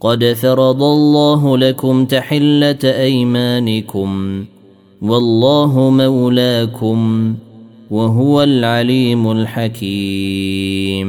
قد فرض الله لكم تحلة أيمانكم والله مولاكم وهو العليم الحكيم.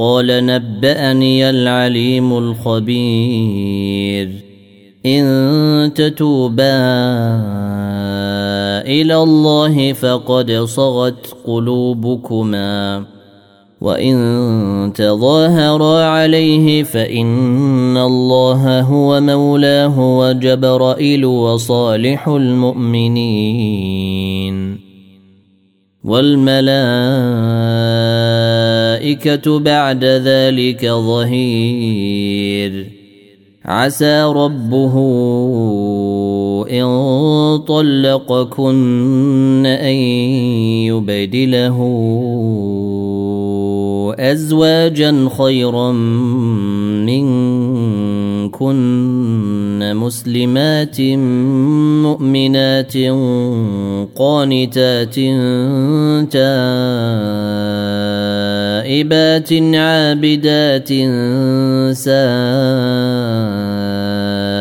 قال نبأني العليم الخبير. إن تتوبا إلى الله فقد صغت قلوبكما. وإن تظاهرا عليه فإن الله هو مولاه وجبرائيل وصالح المؤمنين. والملائكة بعد ذلك ظهير. عسى ربه إن طلقكن أن يبدله أزواجا خيرا منكن مسلمات مؤمنات قانتات تائبات عابدات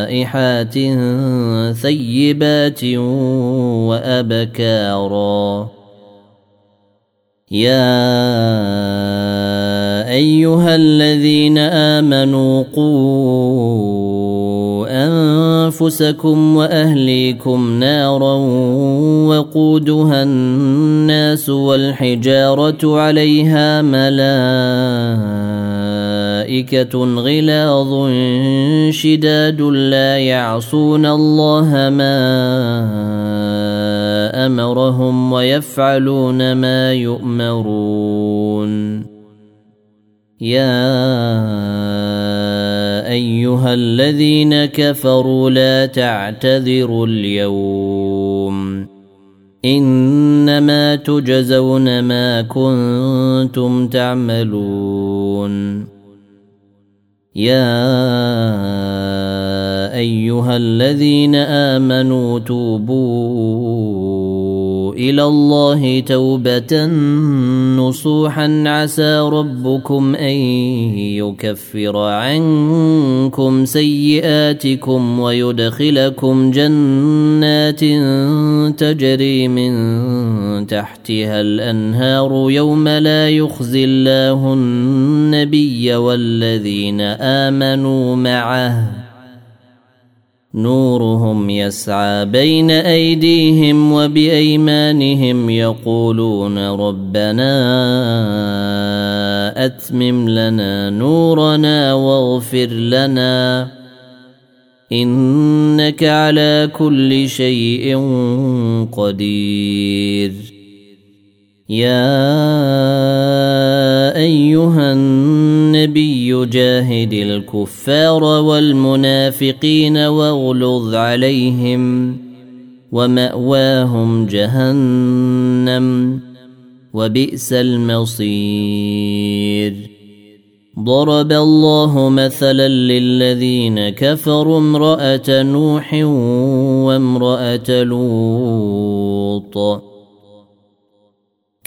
سائحات ثيبات وأبكارا يا أيها الذين آمنوا قوا أنفسكم وأهليكم نارا وقودها الناس والحجارة عليها ملائكة غلاظ شداد لا يعصون الله ما أمرهم ويفعلون ما يؤمرون يا ايها الذين كفروا لا تعتذروا اليوم انما تجزون ما كنتم تعملون يا ايها الذين امنوا توبوا إلى الله توبة نصوحا. عسى ربكم أن يكفر عنكم سيئاتكم ويدخلكم جنات تجري من تحتها الأنهار. يوم لا يخزي الله النبي والذين آمنوا معه. نورهم يسعى بين أيديهم وبأيمانهم يقولون ربنا أتمم لنا نورنا واغفر لنا إنك على كل شيء قدير. يا أيها النبي جاهد الكفار والمنافقين واغلظ عليهم ومأواهم جهنم وبئس المصير. ضرب الله مثلا للذين كفروا امرأة نوح وامرأة لوط.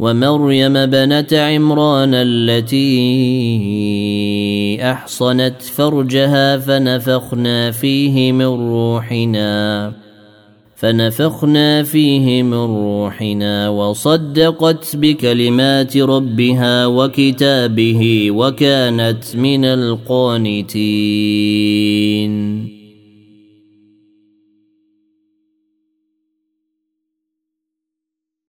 ومريم بنت عمران التي أحصنت فرجها فنفخنا فيه من روحنا فنفخنا فيه من روحنا وصدقت بكلمات ربها وكتابه وكانت من القانتين.